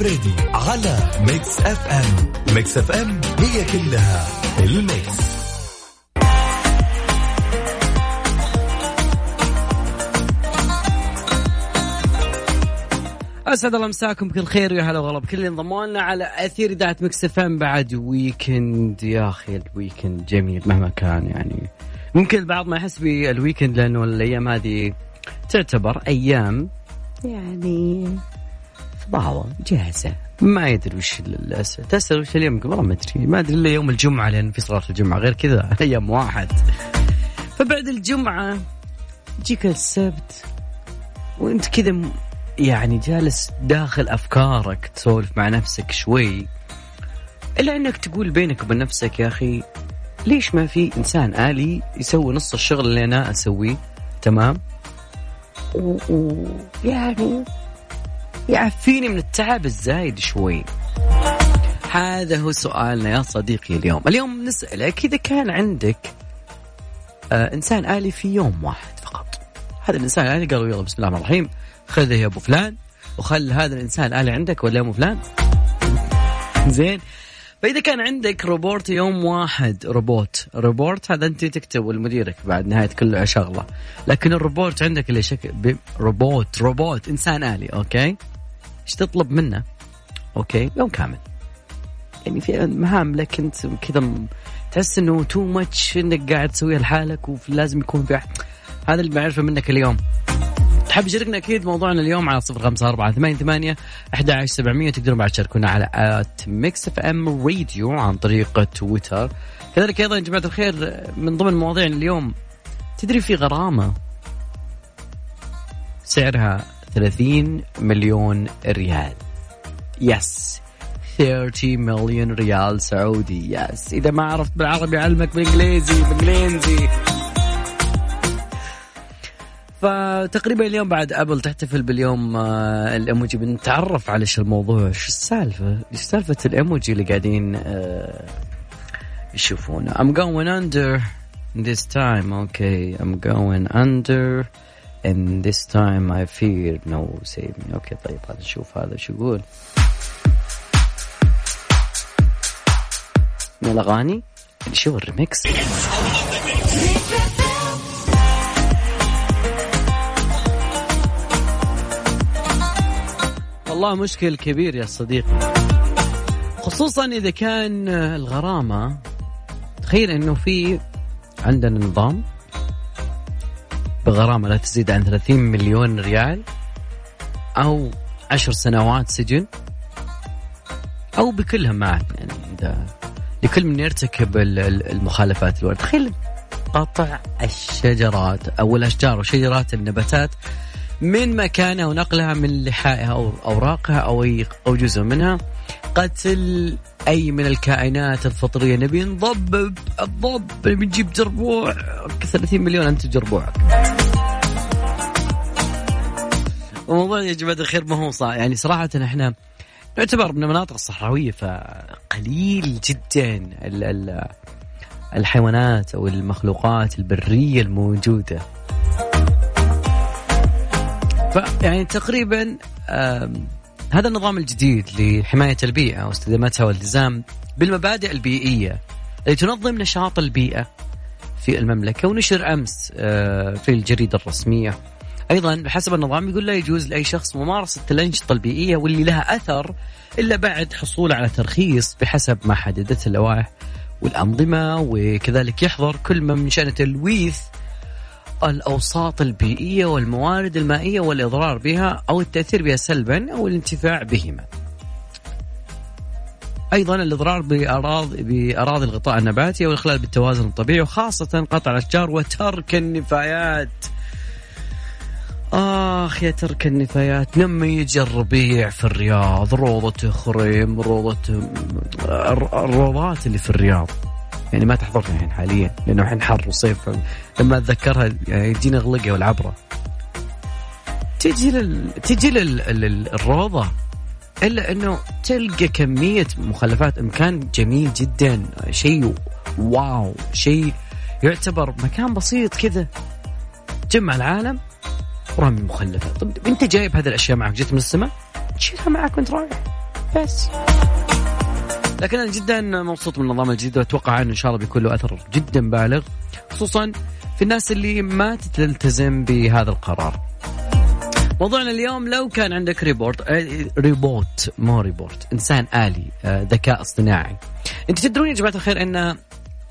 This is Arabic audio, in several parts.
الفريدي على Mix FM. Mix FM هي كلها ال Mix. أسعد الله مساكم بكل خير ويا هلا والله بكل اللي انضموا لنا على أثير إذاعة Mix FM بعد weekend يا أخي ال weekend جميل مهما كان يعني. ممكن البعض ما يحس بال weekend لأنه الأيام هذه تعتبر أيام يعني فضاوة جاهزة. ما يدري وش تسأل وش اليوم؟ والله ما أدري. ما أدري إلا يوم الجمعة لأن في صلاة الجمعة. غير كذا أيام واحد. فبعد الجمعة تجيك السبت وأنت كذا يعني جالس داخل أفكارك تسولف مع نفسك شوي. إلا إنك تقول بينك وبين نفسك يا أخي ليش ما في إنسان آلي يسوي نص الشغل اللي أنا أسويه؟ تمام؟ ويعني يعفيني من التعب الزايد شوي. هذا هو سؤالنا يا صديقي اليوم. اليوم نسألك إذا كان عندك آه إنسان آلي في يوم واحد فقط. هذا الإنسان الآلي قالوا يلا بسم الله الرحمن الرحيم خذه يا أبو فلان وخل هذا الإنسان الآلي عندك ولا يا أبو فلان؟ زين. فإذا كان عندك روبوت يوم واحد روبوت روبوت هذا أنت تكتبه لمديرك بعد نهاية كل شغلة. لكن الروبوت عندك اللي شكل روبوت روبوت إنسان آلي okay؟ إيش تطلب منه؟ okay يوم كامل. يعني في مهام لك انت كذا تحس إنه too much إنك قاعد تسويها لحالك ولازم يكون في أحد. هذا اللي بعرفه منك اليوم. تحب تشاركنا أكيد موضوعنا اليوم على صفر خمسة أربعة ثمانية ثمانية أحد عشر سبعمية. تقدرون بعد تشاركونا على at Mix FM Radio عن طريق تويتر كذلك أيضا يا جماعة الخير من ضمن مواضيعنا اليوم تدري في غرامة؟ سعرها 30 مليون ريال. yes 30 مليون ريال سعودي. yes إذا ما عرفت بالعربي علمك بالإنجليزي بالانجليزي فتقريبا اليوم بعد Apple تحتفل باليوم آه، الايموجي بنتعرف على إيش الموضوع؟ شو السالفة؟ إيش سالفة الايموجي اللي قاعدين آه، يشوفونه؟ I'm going under this time. Okay. I'm going under and this time I fear no save me. أوكي طيب هذا نشوف هذا شو يقول؟ من الاغاني شو الريمكس والله مشكل كبير يا صديقي. خصوصا إذا كان الغرامة تخيل إنه في عندنا نظام بغرامة لا تزيد عن 30 مليون ريال أو عشر سنوات سجن أو بكلها معا يعني لكل من يرتكب ال- ال- المخالفات الوارده تخيل قطع الشجرات أو الأشجار وشجرات النباتات من مكانها ونقلها من لحائها أو أوراقها أو اي أو جزء منها. قتل أي من الكائنات الفطرية. نبي نضبب الضب بنجيب جربوع. 30 مليون أنت جربوعك. وموضوع يا جماعة الخير ما هو صح يعني صراحة إحنا نعتبر من المناطق الصحراويه فقليل جدا ال ال الحيوانات أو المخلوقات البرية الموجودة. فيعني تقريبا هذا النظام الجديد لحماية البيئة واستدامتها والالتزام بالمبادئ البيئية التي تنظم نشاط البيئة في المملكة ونشر أمس آه، في الجريدة الرسمية. أيضا بحسب النظام يقول لا يجوز لأي شخص ممارسة الأنشطة البيئية واللي لها أثر إلا بعد حصوله على ترخيص بحسب ما حددته اللوائح والأنظمة وكذلك يحضر كل ما من شأن تلويث الأوساط البيئية والموارد المائية والإضرار بها أو التأثير بها سلبا أو الانتفاع بهما. أيضا الإضرار باراضي بأراضي الغطاء النباتي والاخلال بالتوازن الطبيعي وخاصة قطع الأشجار وترك النفايات. آخ يا ترك النفايات لما يجي الربيع في الرياض روضة خريم الر- الروضات اللي في الرياض يعني ما تحضرني الحين حاليا لأنه الحين حر وصيف. لما أتذكرها يعني يجيني غلقة والعبرة. تجي لل... تجي لل... لل... الروضة. إلا أنه تلقى كمية مخلفات. مكان جميل جدا شيء واو شيء يعتبر مكان بسيط كذا. جمع العالم برامج مخلفه طب أنت جايب هذه الأشياء معك؟ جيت من السماء؟ تشيلها معك وأنت رايح. بس. لكن أنا جدا مبسوط من النظام الجديد وأتوقع انه إن شاء الله بيكون له أثر جدا بالغ خصوصا في الناس اللي ما تلتزم بهذا القرار. موضوعنا اليوم لو كان عندك report روبوت مو report إنسان آلي آه، ذكاء اصطناعي. أنت تدرون يا جماعة الخير أن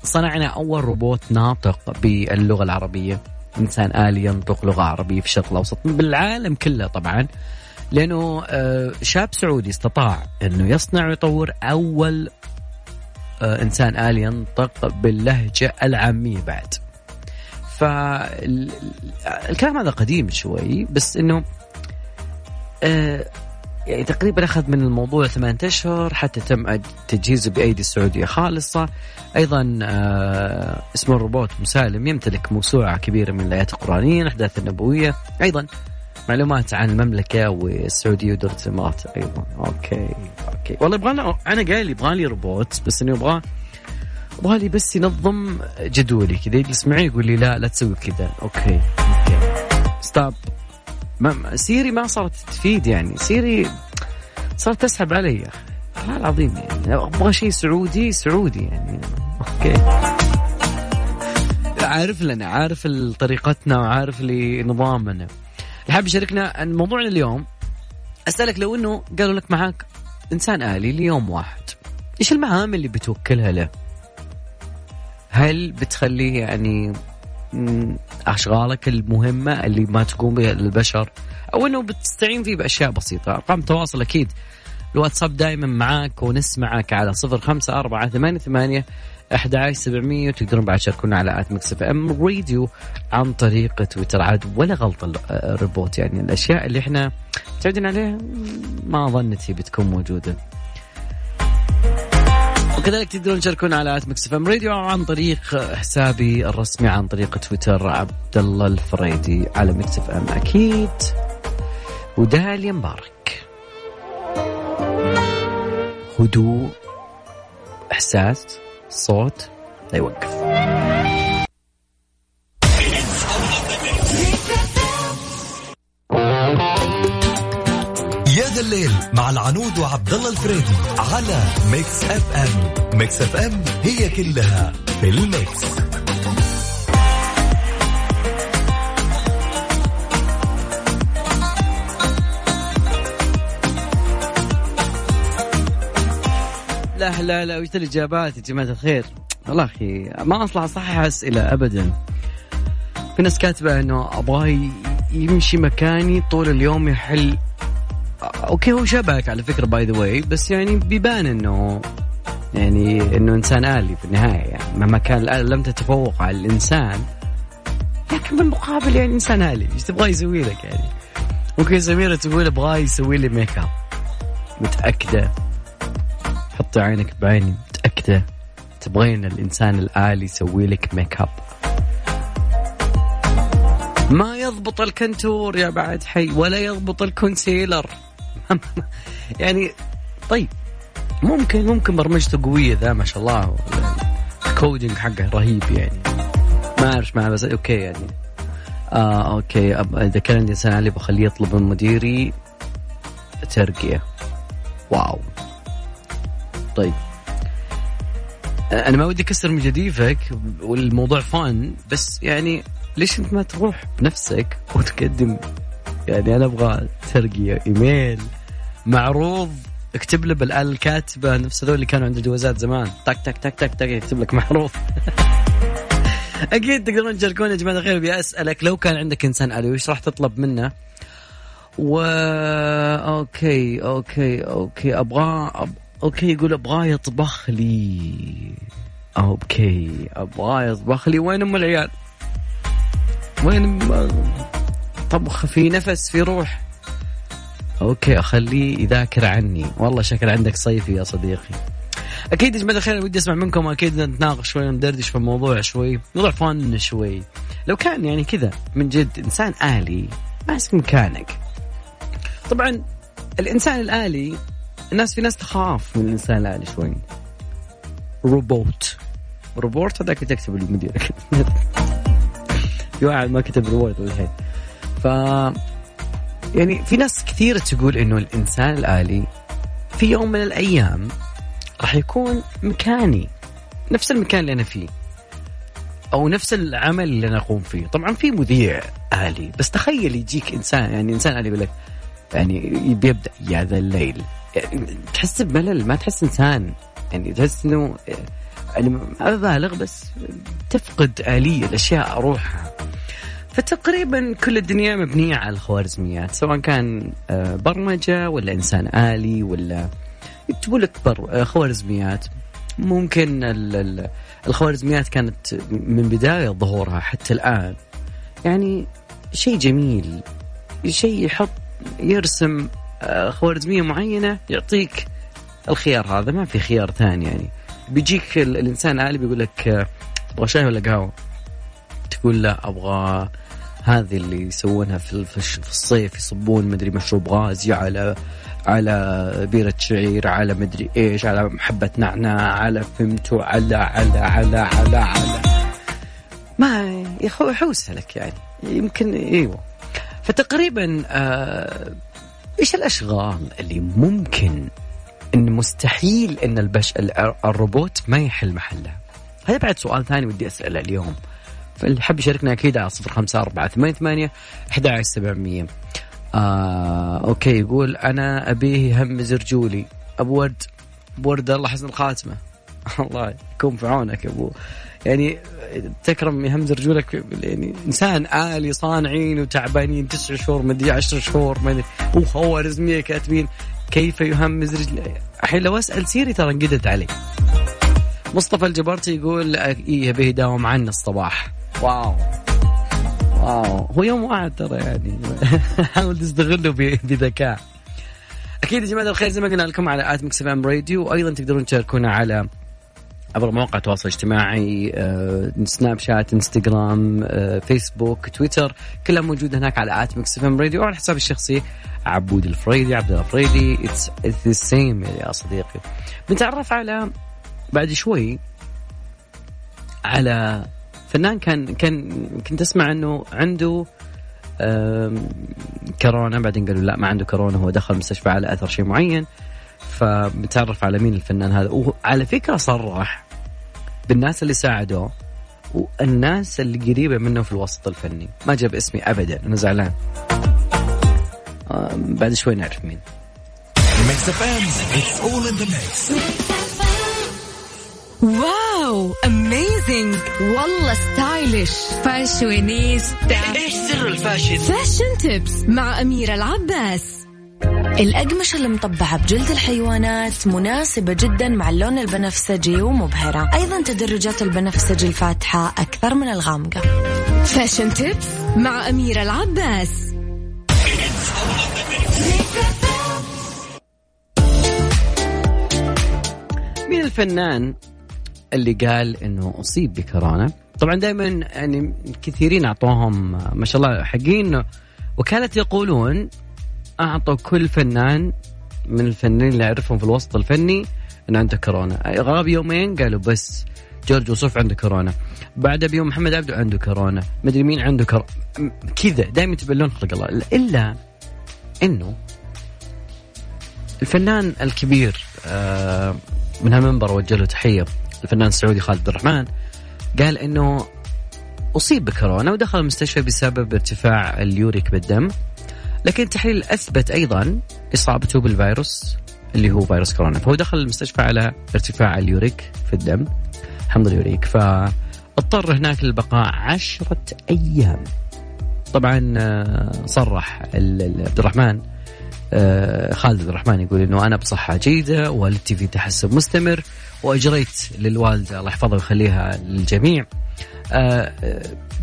صنعنا أول روبوت ناطق باللغة العربية. إنسان آلي ينطق لغة عربية في الشرق الأوسط بالعالم كله طبعا. لأنه آه، شاب سعودي استطاع أنه يصنع ويطور أول إنسان آلي ينطق باللهجة العامية بعد. فالكلام هذا قديم شوي بس إنه آه يعني تقريبا أخذ من الموضوع ثمانية أشهر حتى تم تجهيزه بأيدي السعودية خالصة. أيضا آه اسمه الروبوت مسالم يمتلك موسوعة كبيرة من الآيات القرآنية الأحداث النبوية. أيضا معلومات عن المملكة والسعودية ودوله الامارات أيضا. okay okay. والله يبغى أنا قايل يبغى لي روبوت بس إنه يبغى يبغى لي بس ينظم جدولي كذا. يجلس معي يقول لي لا لا تسوي كذا. okay okay. stop ما Siri ما صارت تفيد يعني. Siri صارت تسحب علي. والله العظيم يعني. أبغى شيء سعودي سعودي يعني. okay. عارف لنا عارف طريقتنا وعارف لنظامنا اللي حاب يشاركنا عن موضوعنا اليوم. أسألك لو إنه قالوا لك معك إنسان آلي ليوم واحد إيش المهام اللي بتوكلها له؟ هل بتخليه يعني أشغالك المهمة اللي ما تقوم بها البشر أو إنه بتستعين فيه بأشياء بسيطة؟ أرقام تواصل أكيد. الواتساب دائما معاك ونسمعك على صفر خمسة أربعة ثمانية ثمانية أحد سبعمية وتقدرون بعد تشاركونا على at Mix FM Radio عن طريق تويتر. عاد ولا غلطة الريبوت يعني. الأشياء اللي إحنا متعودين عليها ما ظنتي بتكون موجودة. وكذلك تقدرون تشاركونا على at Mix FM Radio عن طريق حسابي الرسمي عن طريق تويتر. عبد الله الفريدي على Mix FM أكيد. وداليا مبارك. هدوء إحساس. صوت لا يوقف. يا الليل مع العنود وعبد الله الفريدي على Mix FM. Mix FM هي كلها في ال mix. لا لا لا وش الإجابات يا جماعة الخير؟ والله أخي ما أصلح اصحح اسئله ابدا. في ناس كاتبة إنه أبغاه يمشي مكاني طول اليوم يحل. okay هو شبهك على فكرة by the way بس يعني بيبان إنه يعني إنه إنسان آلي في النهاية. يعني مهما كان لم تتفوق على الإنسان لكن بالمقابل يعني إنسان آلي. إيش تبغى يسوي لك يعني؟ ممكن سميره تقول أبغاه يسوي لي make up متأكدة؟ حطي عينك بعيني متأكدة. تبغين الإنسان الآلي يسوي لك make up ما يضبط ال contour يا بعد حي ولا يضبط ال concealer يعني طيب ممكن ممكن برمجته قوية ذا ما شاء الله. ال coding حقه رهيب يعني. ما أعرف معه بس okay يعني. آه okay إذا كان عندي انسان آلي بخليه يطلب من مديري ترقية. واو. طيب. أنا ما ودي أكسر من جديفك والموضوع فان بس يعني ليش أنت ما تروح بنفسك وتقدم؟ يعني أنا أبغى ترقية إيميل معروض اكتب له بالاله الكاتبه نفس هذول اللي كانوا عند الجوازات زمان. تك تك تك تك تك يكتب لك معروض. أكيد تقدرون تشاركون يا جماعة الخير ابي أسألك لو كان عندك إنسان آلي وش راح تطلب منه؟ و okay okay okay ابغاه أب... okay يقول ابغاه يطبخ لي okay ابغاه يطبخ لي وين ام العيال؟ وين طبخ في نفس في روح. okay أخليه يذاكر عني. والله شكل عندك صيفي يا صديقي. أكيد يا جماعة الخير ودي أسمع منكم أكيد نتناقش شوي وندردش في الموضوع شوي موضوع fun شوي. لو كان يعني كذا من جد إنسان آلي ماسك مكانك طبعا الإنسان الآلي الناس في ناس تخاف من الإنسان الالي شوي. روبوت. روبوت؟ هذاك تكتب المدير. في واحد ما كتب روبوت الحين ف يعني في ناس كثيرة تقول إنه الإنسان الآلي في يوم من الأيام راح يكون مكاني. نفس المكان اللي أنا فيه. أو نفس العمل اللي أنا أقوم فيه. طبعا في مذيع آلي بس تخيل يجيك انسان يعني إنسان آلي يقول لك يعني بيبدأ يا ذا الليل. تحس بملل ما تحس إنسان. يعني تحس إنه يعني ما ببالغ بس تفقد آلية الأشياء روحها فتقريبا كل الدنيا مبنية على الخوارزميات سواء كان آه، برمجة ولا إنسان آلي ولا يكتبوا لك آه، خوارزميات. ممكن ال- ال- الخوارزميات كانت من بداية ظهورها حتى الآن. يعني شيء جميل شيء يحط يرسم آه، خوارزمية معينة يعطيك الخيار هذا ما في خيار ثاني يعني. بيجيك ال- الإنسان آلي بيقول لك آه، تبغى شاي ولا قهوة؟ تقول لا أبغى هذه اللي يسوونها في الصيف يصبون مدري مشروب غازي على على بيرة شعير على مدري إيش على حبة نعناع على فهمتوا على على على على على. ما يخو- يحوسها لك يعني. يمكن إيوه. فتقريبا آه إيش الأشغال اللي ممكن إن مستحيل إن البش ال- الروبوت ما يحل محلها هذا بعد سؤال ثاني ودي أسأله اليوم. فاللي حب يشاركنا أكيد على صفر خمسة أربعة ثمانية ثمانية أحد عشر سبعمية. آه okay يقول أنا أبيه يهمز رجولي أبو ورد. ورد الله حسن الخاتمة. الله يكون في عونك يا أبو. يعني تكرم يهمز رجولك يعني إنسان آلي صانعين وتعبانين تسع شهور مدري عشر شهور مدري وخوارزميه كاتبين كيف يهمز رجله الحين لو أسأل سيري ترى انقدت علي. مصطفى الجبرتي يقول إيه يبيه يداوم عنا الصباح. Wow. Wow. هو يوم واحد ترى يعني. حاول تستغله بذكاء. أكيد يا جماعة الخير زي ما قلنا لكم على at Mix FM Radio. وأيضا تقدرون تشاركونا على عبر مواقع التواصل الاجتماعي آه، سناب شات انستغرام آه، فيسبوك تويتر كلها موجودة هناك على at Mix FM Radio وعلى حسابي الشخصي عبود الفريدي عبد الله الفريدي. it's the same يا صديقي. بنتعرف على بعد شوي على فنان كان كان كنت أسمع إنه عنده كورونا. بعدين قالوا لا ما عنده كورونا هو دخل المستشفى على أثر شيء معين. فبتعرف على مين الفنان هذا. وعلى فكرة صرح بالناس اللي ساعدوه والناس اللي قريبة منه في الوسط الفني. ما جاب اسمي ابدا أنا زعلان. بعد شوي نعرف مين. wow amazing والله stylish fashionista إيش سر ال fashion؟ fashion tips مع أميرة العباس. الأقمشة المطبعة بجلد الحيوانات مناسبة جدا مع اللون البنفسجي ومبهرة. أيضا تدرجات البنفسجي الفاتحة أكثر من الغامقة. fashion tips مع أميرة العباس. مين الفنان اللي قال إنه أصيب بكورونا؟ طبعا دائما يعني كثيرين أعطوهم ما شاء الله حقين وكانت يقولون أعطوا كل فنان من الفنانين اللي اعرفهم في الوسط الفني إنه عنده كورونا. غاب يومين قالوا بس جورج وصوف عنده كورونا. بعدها بيوم محمد عبده عنده كورونا. مدري مين عنده كورونا كذا. دائما تبلون خلق الله. إلا إنه الفنان الكبير آه، من هالمنبر وجه له تحية الفنان السعودي خالد عبد الرحمن قال إنه أصيب بكورونا ودخل المستشفى بسبب ارتفاع اليوريك بالدم. لكن التحليل أثبت أيضا إصابته بالفيروس اللي هو فيروس كورونا فهو دخل المستشفى على ارتفاع اليوريك في الدم حمض اليوريك فاضطر هناك للبقاء عشرة أيام. طبعا آه، صرح عبد الرحمن آه، خالد عبد الرحمن يقول إنه أنا بصحة جيدة والدتي في تحسن مستمر وأجريت للوالده الله يحفظها ويخليها للجميع.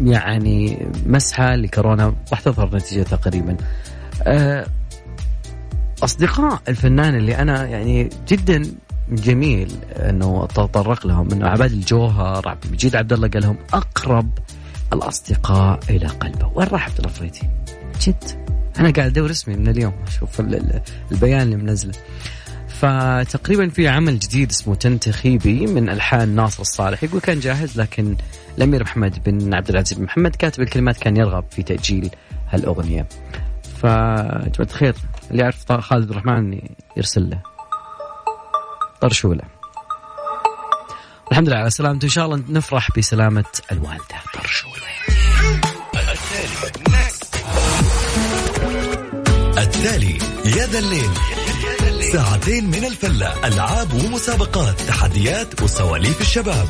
يعني مسحة لكورونا راح تظهر نتيجتها قريبا. آه، أصدقاء الفنان اللي أنا يعني جدا جميل إنه تطرق لهم إنه عباد الجوهر عبد المجيد عبد الله قال لهم أقرب الأصدقاء إلى قلبه، وين راح عبد الله فريدي؟ جد أنا قاعد أدور اسمي من اليوم أشوف ال- ال- البيان اللي منزله فتقريبا في عمل جديد اسمه تنتخي بي من ألحان ناصر الصالح يقول كان جاهز لكن الأمير محمد بن عبد العزيز بن محمد كاتب الكلمات كان يرغب في تأجيل هالأغنية. فجماعة الخير اللي يعرف خالد الرحمن يرسل له طرشوله الحمد لله على سلامته. إن شاء الله نفرح بسلامة الوالدة. طرشوله التالي يا ذا الليل. ساعتين من الفلة. ألعاب ومسابقات تحديات وسواليف الشباب.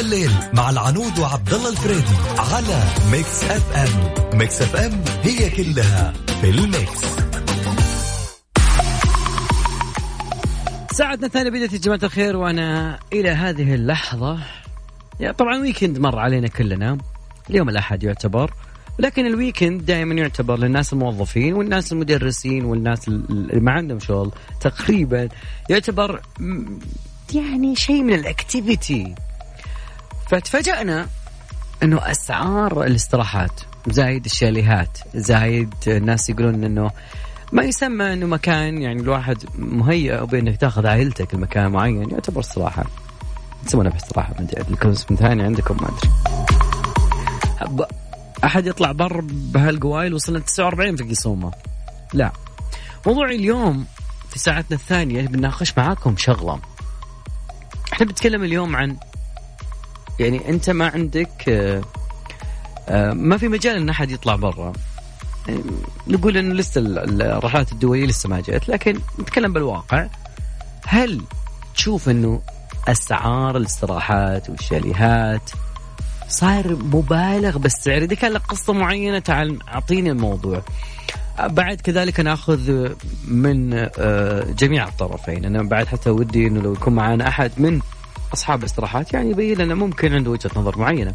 الليل مع العنود وعبد الله الفريدي على Mix FM. Mix FM هي كلها في ال mix. ساعتنا الثانية بدأت يا جماعة الخير وأنا إلى هذه اللحظة. يعني طبعا weekend مر علينا كلنا. اليوم الأحد يعتبر. لكن ال weekend دائما يعتبر للناس الموظفين والناس المدرسين والناس اللي ما عندهم شغل تقريبا يعتبر يعني شيء من ال activity فتفاجأنا إنه أسعار الاستراحات زايد الشاليهات زايد الناس يقولون إنه ما يسمى إنه مكان يعني الواحد مهيأ بإنك تأخذ عائلتك لمكان معين يعتبر استراحة. يسمونها باستراحة ما أدري اسم ثاني عندكم ما أدري. أحد يطلع بر بهالقوايل وصلنا 49 في قصومه لا. موضوعي اليوم في ساعتنا الثانية بنناقش معاكم شغلة. إحنا بنتكلم اليوم عن يعني أنت ما عندك آه، آه، ما في مجال إن أحد يطلع برا. يعني نقول انه لسه ال- الرحلات الدولية لسه ما جت لكن نتكلم بالواقع. هل تشوف إنه أسعار الاستراحات والشاليهات صار مبالغ بالسعر إذا كان لك قصة معينة تعال أعطيني الموضوع. بعد كذلك ناخذ من آه، جميع الطرفين. أنا بعد حتى ودي إنه لو يكون معنا أحد من أصحاب الاستراحات يعني يبين لنا ممكن عنده وجهة نظر معينة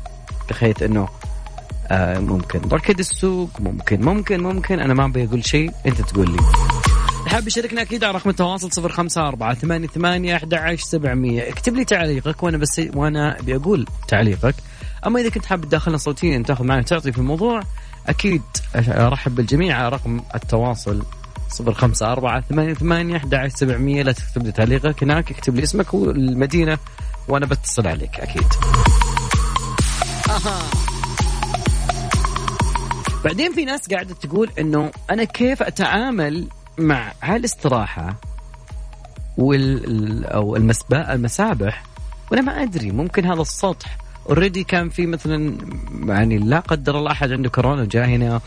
بحيث إنه آه ممكن ركد السوق ممكن ممكن ممكن. أنا ما أبي أقول شيء أنت تقول لي. حاب يشاركنا أكيد على رقم التواصل صفر خمسة أربعة ثمانية ثمانية أحد عشر سبعمية. اكتب لي تعليقك وأنا بس وأنا أبي أقول تعليقك. أما إذا كنت حاب تدخلنا صوتيا تأخذ معنا تعطي في الموضوع أكيد أرحب بالجميع على رقم التواصل صفر خمسة أربعة ثمانية ثمانية أحد سبعمية. لا تكتب لي تعليقك هناك اكتب لي اسمك والمدينة وأنا بتصل عليك أكيد. بعدين في ناس قاعدة تقول إنه أنا كيف أتعامل مع هالاستراحة وال ال- أو المسبا المسابح وأنا ما أدري ممكن هذا السطح اوريدي كان في مثلا يعني لا قدر الله أحد عنده كورونا جاء هنا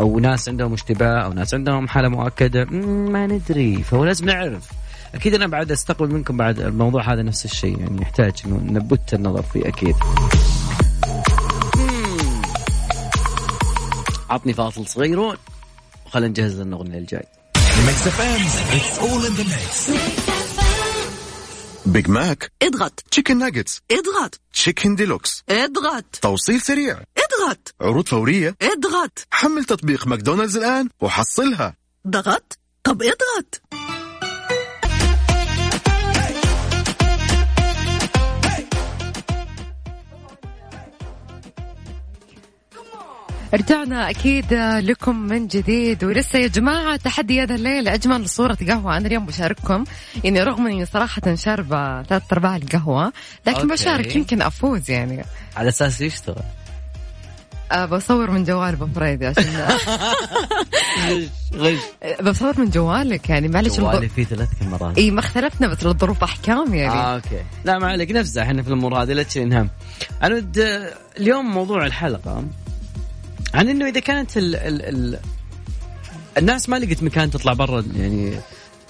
أو ناس عندهم اشتباه أو ناس عندهم حالة مؤكدة ما ندري فهو لازم نعرف. أكيد أنا بعد أستقبل منكم بعد الموضوع هذا نفس الشيء يعني يحتاج إنه نبت النظر فيه أكيد. عطني فاصل صغيرون وخلينا نجهز لنا الاغنيه الجاي Big Mac اضغط chicken nuggets اضغط chicken deluxe اضغط توصيل سريع. اضغط عروض فورية. اضغط حمل تطبيق ماكدونالدز الآن وحصلها. ضغط. طب اضغط رجعنا أكيد لكم من جديد ولسه يا جماعة تحدي هذا الليل أجمل صورة قهوة. أنا اليوم بشارككم. يعني رغم إني صراحة شاربة ثلاث أرباع القهوة لكن okay. بشارك يمكن أفوز يعني. على أساس يشتغل أه بصور من جوال أبو فريدي عشان غش بصور من جوالك يعني معلش جوالي فيه ثلاث كاميرات. إي ما اختلفنا بس الظروف أحكام يعني. آه okay. لا ما عليك. نفزع إحنا في الأمور هذه لا تشيل هم أنا ود اليوم موضوع الحلقة. عن إنه إذا كانت ال ال ال الناس ما لقت مكان تطلع برا يعني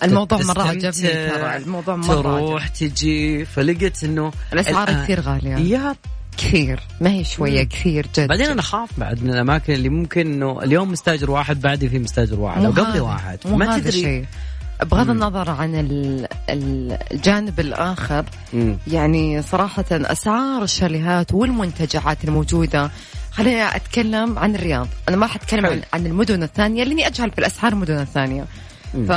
الموضوع مرة عجبني ترى الموضوع مرة تروح عجبني. تجي فلقيت إنه الاسعار الآن- كثير غاليه يا كثير ما هي شوية كثير جد بعدين أنا اخاف بعد من الأماكن اللي ممكن إنه اليوم مستأجر واحد بعدي في مستأجر واحد أو قبلي واحد ما تدري الشيء. بغض النظر عن ال- ال- الجانب الآخر مم. يعني صراحة أسعار الشاليهات والمنتجعات الموجودة خليني أتكلم عن الرياض. أنا ما حتكلم. عن, عن المدن الثانية لأني أجهل في الأسعار المدن الثانية. ف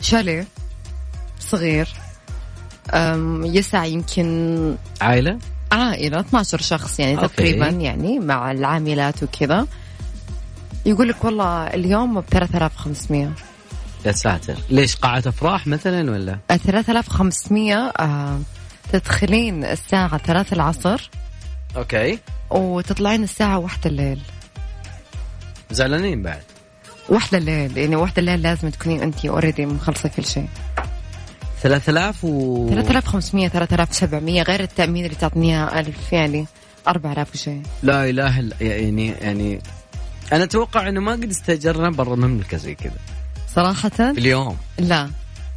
شاليه صغير أم، يسع يمكن عائلة؟ عائلة 12 شخص يعني أوكي. تقريبا يعني مع العاملات وكذا. يقول لك والله اليوم ب 3500 يا ساتر. ليش؟ قاعة أفراح مثلا ولا؟ 3500 آه تدخلين الساعة 3 العصر. okay. وتطلعين الساعة واحدة الليل. زعلانين بعد. واحدة الليل يعني واحدة الليل لازم تكونين أنت already مخلصة كل شيء. 3000 و 3500 3700 غير التأمين اللي تعطينيها 1000 يعني 4000 وشيء. لا إله الا يعني يعني أنا أتوقع إنه ما قد استاجرنا برا المملكه زي كذا. صراحة؟ اليوم. لا.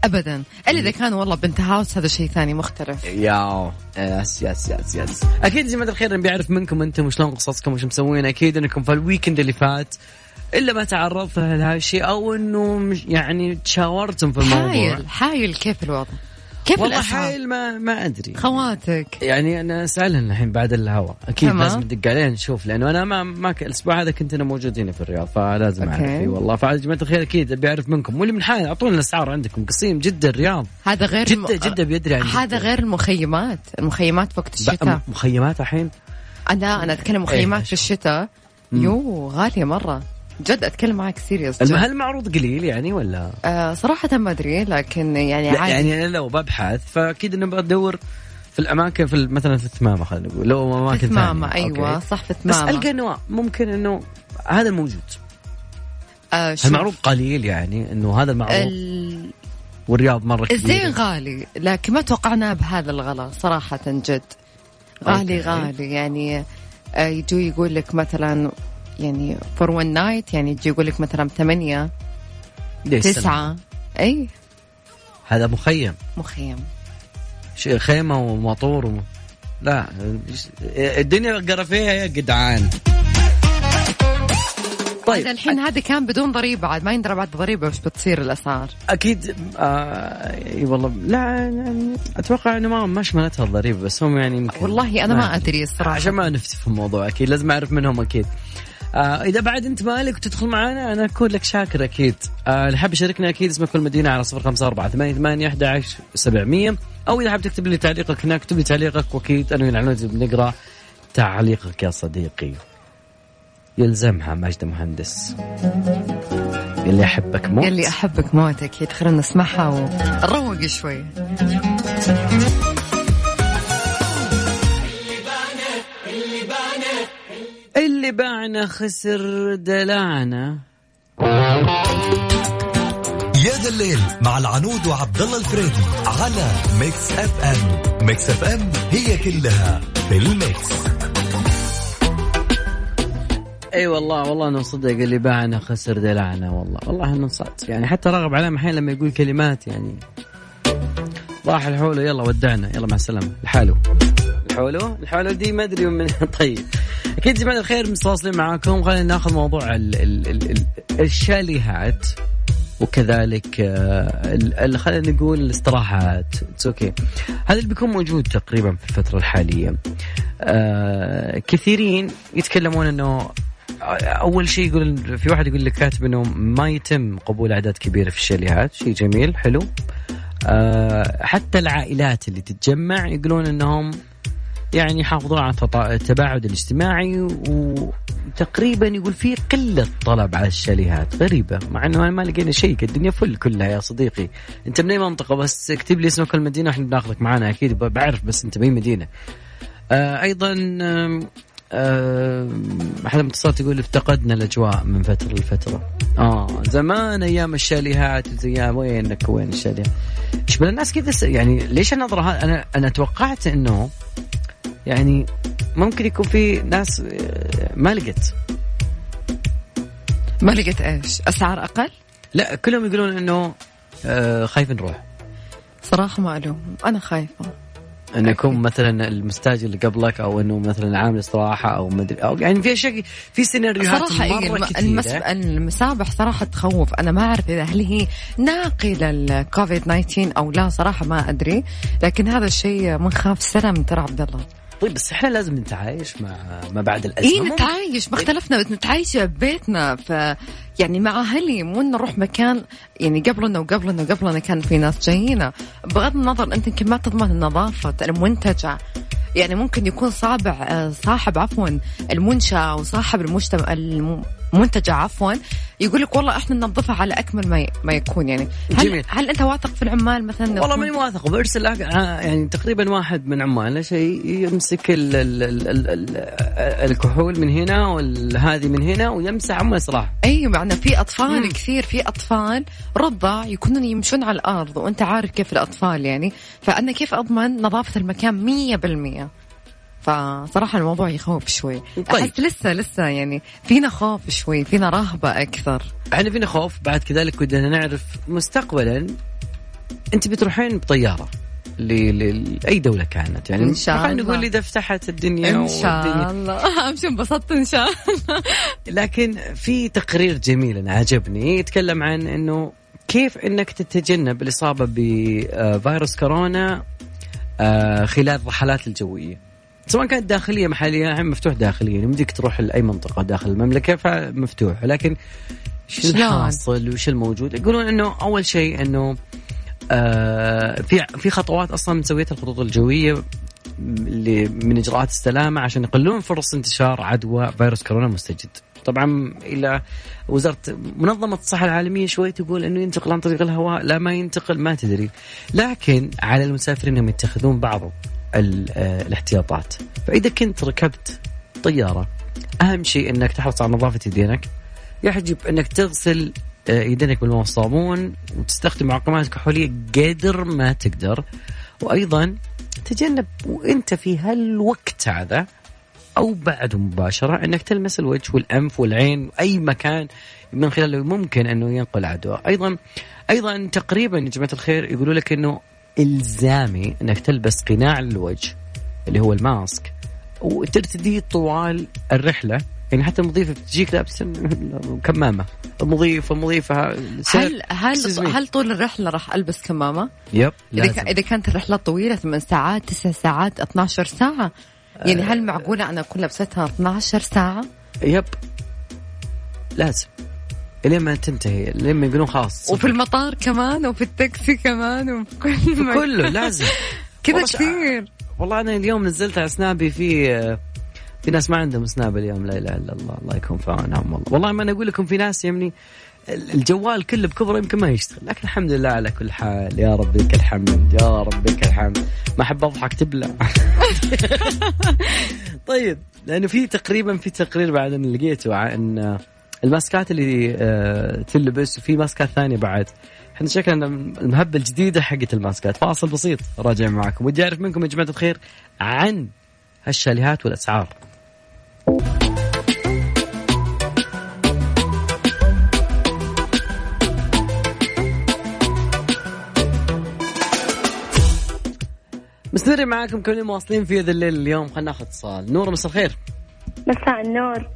ابدا. الا إذا كان والله penthouse هذا شيء ثاني مختلف. yeah yes yes yes yes. أكيد يا جماعة الخير بيعرف منكم أنتم وشلون قصصكم وش مسوين. أكيد إنكم في ال weekend اللي فات إلا ما تعرضتوا لهذا الشيء أو إنه يعني تشاورتم في الموضوع. حايل حايل كيف الوضع؟ كيف والله الأسعار؟ حايل ما ما أدري. خواتك. يعني أنا اسالهن الحين بعد الهواء أكيد تمام. لازم ندق عليه نشوف لأنه أنا ما ما ك... الأسبوع هذا كنت أنا موجود هنا في الرياض فلازم أعرف. أي والله. فعلى جماعة الخير أكيد أبي أعرف منكم. واللي من حايل أعطونا الأسعار عندكم. قصيم جدة الرياض. هذا غير جده جدة بيدري عن هذا. غير المخيمات. المخيمات في وقت الشتاء. مخيمات الحين؟ أنا أنا أتكلم مخيمات إيه. في الشتاء. يو غالية مرة. جد أتكلم معك serious هل المعروض قليل يعني ولا آه صراحة ما أدري لكن يعني عادي يعني أنا لو ببحث فأكيد انه بدور في الأماكن في مثلا في الثمامه خلينا نقول لو أماكن ثانية. أيوه okay. صح في بس ثمامة القى انه ممكن إنه هذا الموجود آه المعروض قليل يعني إنه هذا المعروض ال- والرياض مرة كبيرة. الزين غالي لكن ما توقعناه بهذا الغلا صراحة جد غالي okay. غالي يعني آه، يجوا يقول لك مثلا يعني for one night يعني يجي يقول لك مثلا ثمانية ليش سنة؟ تسعة. إي. هذا مخيم. مخيم. ش- خيمة وموتور وم... لا الدنيا قرا فيها يا جدعان. طيب. الحين هذا كان بدون ضريبة عاد ما يندرى بعد ضريبة وش بتصير الأسعار. أكيد آه إي والله لا يعني أتوقع إنه ما ما شملتها الضريبة بس هم يعني يمكن والله أنا ما أدري الصراحة. عشان ما نفتي في الموضوع أكيد لازم أعرف منهم أكيد. آه إذا بعد أنت مالك وتدخل معنا أنا اكون لك شاكر أكيد. آه اللي حاب يشاركنا أكيد اسمك كل مدينة على صفر خمسة أربعة ثمانية ثمانية أحد عشر سبعمية. أو إذا حاب تكتب لي تعليقك هناك اكتب لي تعليقك وأكيد أنا والعنود بنقرا تعليقك يا صديقي. يلزمها ماجد مهندس. اللي أحبك موت. قال لي أحبك موت أكيد. خلينا نسمعها ونروق شوي. اللي باعنا خسر دلعنا. يا ذا الليل مع العنود وعبد الله الفريدي على Mix FM. ميكس اف ام هي كلها في ال Mix. أي والله والله انه صدق اللي باعنا خسر دلعنا والله والله انه صدق يعني حتى راغب علامه أحيانا لما يقول كلمات يعني. راح الحوله يلا ودعنا يلا مع السلامة. لحاله الحولو؟ الحولو دي ما أدري من طيب. أكيد جماعة الخير متواصلين معاكم. خلينا ناخذ موضوع ال ال ال ال الشاليهات وكذلك آه، خلينا نقول الاستراحات. it's okay هذا اللي بيكون موجود تقريبا في الفترة الحالية. آه، كثيرين يتكلمون إنه أول شيء يقول في واحد يقول لك كاتب إنه ما يتم قبول أعداد كبيرة في الشاليهات. شيء جميل حلو. آه، حتى العائلات اللي تتجمع يقولون إنهم يعني يحافظون على التباعد الاجتماعي وتقريبا يقول في قلة طلب على الشاليهات غريبة مع إنه ما لقينا شيء الدنيا full كلها يا صديقي. أنت من أي منطقة؟ بس اكتب لي اسمك المدينة إحنا بناخذك معنا أكيد بعرف بس أنت باي مدينة. آه أيضا آم، آم، أحد المتصلات يقول افتقدنا الأجواء من فترة لفترة. آه زمان أيام الشاليهات أيام وينك وين الشاليهات؟ إيش الناس كذا يعني ليش النظره أنا أنا توقعت إنه يعني ممكن يكون في ناس آه، ما لقت ما لقيت إيش؟ أسعار أقل؟ لا كلهم يقولون إنه آه، خايف نروح صراحة ما ألوم. أنا خايفة. إنه يكون مثلا المستاجر اللي قبلك أو إنه مثلا عامل استراحة أو مدري أو يعني في أشياء في سيناريوهات إيه مرة الم- كثيرة. المس... المسابح صراحة تخوف. أنا ما أعرف إذا هل هي ناقلة الكوفيد 19 أو لا صراحة ما أدري. لكن هذا الشيء منخاف سلام ترى عبد الله. طيب بس إحنا لازم نتعايش مع ما بعد الأزمة. ممكن- نتعايش. ما اختلفنا نتعايش ببيتنا ف يعني مع أهلي مو نروح مكان يعني قبلنا وقبلنا وقبلنا كان في ناس جايين. بغض النظر أنت يمكن ما تضمن النظافة المنتجع. يعني ممكن يكون صابع آه، صاحب عفوا المنشأ أو صاحب المجتمع منتجع عفوا يقول لك والله إحنا ننظفها على أكمل ما ي- ما يكون يعني. هل, جميل. هل أنت واثق في العمال مثلا؟ والله ماني واثق وبرسل أك- آه، يعني تقريبا واحد من عمالنا شيء يمسك ال ال ال ال ال الكحول من هنا وهذه من هنا ويمسح عمال صراحة أي معنى في أطفال مم. كثير في أطفال رضع يكونون يمشون على الأرض وأنت عارف كيف الأطفال يعني. فأنا كيف أضمن نظافة المكان مية بالمية؟ فصراحة الموضوع يخوف شوي طيب. أحس لسه لسه يعني فينا خوف شوي فينا رهبة أكثر إحنا فينا خوف بعد كذلك ودنا نعرف مستقبلا أنت بتروحين بطيارة ل- ل- لأي دولة كانت يعني إن شاء الله. نقول إذا فتحت الدنيا إن شاء والدنيا. الله أهم شيء انبسطت إن شاء الله لكن في تقرير جميل أنا عجبني يتكلم عن إنه كيف إنك تتجنب الإصابة بفيروس كورونا آه، خلال الرحلات الجوية سواء كانت داخلية محلية الحين مفتوح داخليا يمديك تروح لأي منطقة داخل المملكة فمفتوح لكن شو؟ الحاصل وش الموجود يقولون إنه أول شيء إنه آه في في خطوات أصلا مسويتها الخطوط الجوية اللي من إجراءات السلامة عشان يقللون فرص انتشار عدوى فيروس كورونا المستجد. طبعا إلى وزارة منظمة الصحة العالمية شوي تقول إنه ينتقل عن طريق الهواء لا ما ينتقل ما تدري. لكن على المسافرين انهم يتخذون بعض الاحتياطات. فإذا كنت ركبت طيارة أهم شيء إنك تحرص على نظافة يدينك. يحجب إنك تغسل آه، يدينك بالماء والصابون وتستخدم معقمات كحوليه قدر ما تقدر وأيضا تجنب وأنت في هالوقت هذا أو بعده مباشرة إنك تلمس الوجه والأنف والعين وأي مكان من خلاله ممكن أنه ينقل عدوى أيضا أيضا تقريبا يا جماعة الخير يقولوا لك إنه إلزامي إنك تلبس قناع الوجه اللي هو الماسك وترتديه طوال الرحلة يعني حتى المضيفة بتجيك لابسة كمامة المضيفة مضيفه هل هل. هل طول الرحلة راح ألبس كمامة؟ يب إذا لازم. كا- إذا كانت الرحلة طويلة 8 ساعات 9 ساعات 12 ساعة يعني هل معقولة أنا أكون لبستها 12 ساعة؟ يب لازم لين ما تنتهي؟ لين ما يقولون خلاص؟ وفي المطار كمان وفي التاكسي كمان وفي كل مكان. كله لازم. كذا كثير. والله أنا اليوم نزلت على سنابي في في ناس ما عندهم سناب اليوم لا إله إلا الله الله يكون في عونهم والله. والله ما أنا أقول لكم في ناس يعني الجوال كله بكبره يمكن ما يشتغل لكن الحمد لله على كل حال. يا رب لك الحمد يا رب لك الحمد. ما أحب أضحك تبلع. طيب لأنه في تقريبا في تقرير بعد ان لقيته عن الماسكات اللي آه، تلبس وفي ماسكات ثانية بعد. إحنا شكلنا المهبه الجديدة حقت الماسكات. فاصل بسيط راجع معكم ودي أعرف منكم يا جماعة الخير عن هالشاليهات والأسعار. مستمرين معاكم كل يوم واصلين في هذا الليل. اليوم خلينا ناخذ اتصال. نور مساء الخير. مساء النور.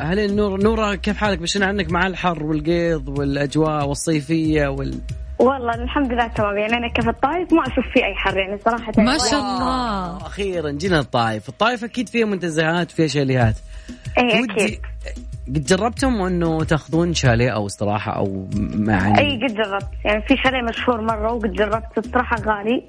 أهلين نور نورة كيف حالك؟ بشنا عنك مع الحر والقيض والأجواء والصيفية وال والله الحمد لله تمام. يعني أنا كيف الطايف ما أشوف فيه أي حر يعني صراحة ما شاء الله. أخيرا جينا الطائف الطائف أكيد فيها منتزهات وفيها شاليهات. اي ودي أكيد. قد جربتم إنه تأخذون شاليه أو استراحة أو مع اي قد جربت. يعني في شاليه مشهور مرة وقد جربت. الصراحه غالي.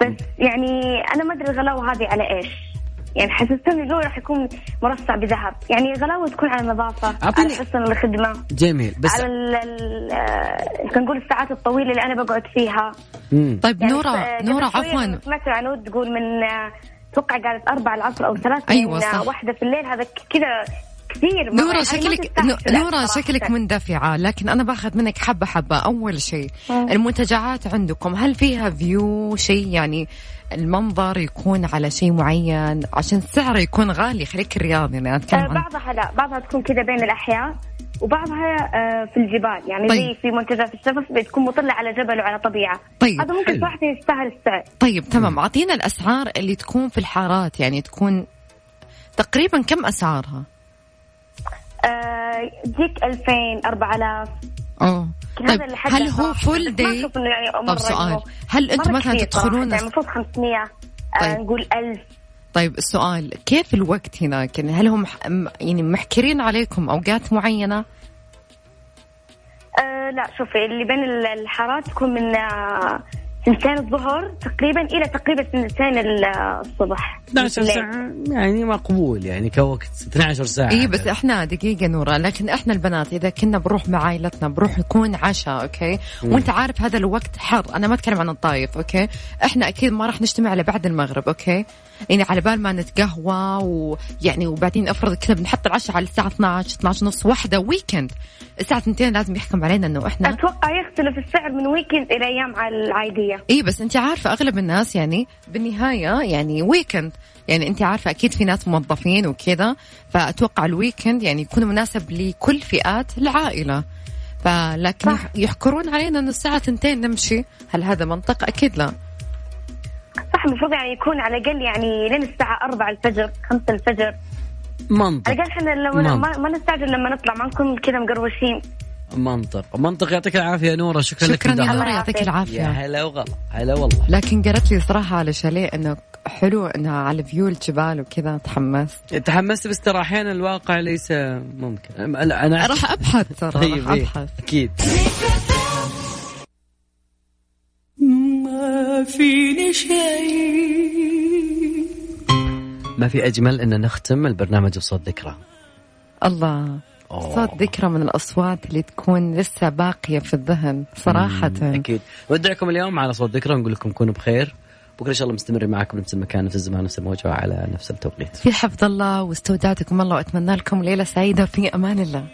بس يعني أنا ما أدري الغلاوه هذه على إيش. يعني حسستني الجو راح يكون مرصع بذهب يعني غلاوه تكون على النظافة على حسن الخدمة جميل بس على ال ال آه، خلينا نقول الساعات الطويلة اللي أنا بقعد فيها مم. طيب يعني آه، نورة شوية عفوا سمعت عنود تقول من آه، أتوقع قالت أربعة العصر أو ثلاثة أيوة من صح. آه، واحدة في الليل هذا كذا كثير ما شكلك تستاهل نو- الأكل نورة صراحة. شكلك مندفعة لكن أنا باخذ منك حبة حبة أول شيء. المنتجعات عندكم هل فيها view شيء يعني المنظر يكون على شيء معين عشان سعره يكون غالي خليك رياضي أنا أتكلم آه، بعضها لا بعضها تكون كذا بين الأحياء وبعضها آه، في الجبال يعني طيب. زي في منتجع في الشفا بتكون مطلة على جبل وعلى طبيعة طيب هذا ممكن. صراحة يستاهل السعر طيب تمام أعطينا الأسعار اللي تكون في الحارات يعني تكون تقريبا كم أسعارها؟ تجيك 2000 4000 هذا طيب هل هو. فول إنه يعني طب سؤال هل مرة مثلا. تدخلون يعني المفروض 500 آه، طيب. نقول 1000 طيب السؤال كيف الوقت هناك يعني هل هم يعني محكرين عليكم أوقات معينة؟ آه لا شوفي اللي بين ال- الحارات تكون من آه ثنتين الظهر تقريبا إلى تقريبا ثنتين الصبح. 12 الليل. ساعة يعني مقبول يعني كوقت. 12 ساعة. اي بس إحنا دقيقة نورة لكن إحنا البنات إذا كنا بنروح مع عائلتنا بنروح يكون عشاء okay؟ وأنت عارف هذا الوقت حر. أنا ما أتكلم عن الطايف okay؟ إحنا أكيد ما راح نجتمع إلا بعد المغرب okay؟ يعني على بال ما نتقهوى ويعني وبعدين أفرض كذا بنحط العشاء على الساعة 12 12 ونص واحدة weekend الساعة 2 لازم يحكر علينا إنه إحنا أتوقع يختلف السعر من weekend إلى أيام العادية. اي بس انت عارفة أغلب الناس يعني بالنهاية يعني weekend يعني انت عارفة أكيد في ناس موظفين وكذا فأتوقع ال weekend يعني يكون مناسب لكل فئات العائلة. فلكن صح. يحكرون علينا إنه الساعة 2 نمشي. هل هذا منطق؟ أكيد لا. صح المفروض يعني يكون على الأقل يعني لين الساعة 4 الفجر 5 الفجر. منطق. على الأقل إحنا لو ما نستعجل لما نطلع ما نكون كذا مقروشين. منطق. منطق يعطيك العافية يا نورة شكرا لك شكرا يا. نورة يعطيك يا العافيه هلا وغلا هلا والله. لكن قالت لي صراحة على شاليه إنه حلو إنها على فيو الجبال وكذا تحمست. تحمست بس ترى أحيانا الواقع ليس ممكن. أنا راح أبحث ترى طيب راح إيه، أبحث. أكيد. ما في أجمل إن نختم البرنامج بصوت ذكرى. الله. صوت ذكرى من الأصوات اللي تكون لسه باقية في الذهن صراحة. أكيد. ودعكم اليوم على صوت ذكرى نقول لكم كونوا بخير. بكرة إن شاء الله مستمرين معكم نفس المكان نفس الزمان نفس الموجة على نفس التوقيت. في حفظ الله واستودعتكم الله وأتمنى لكم ليلة سعيدة في أمان الله.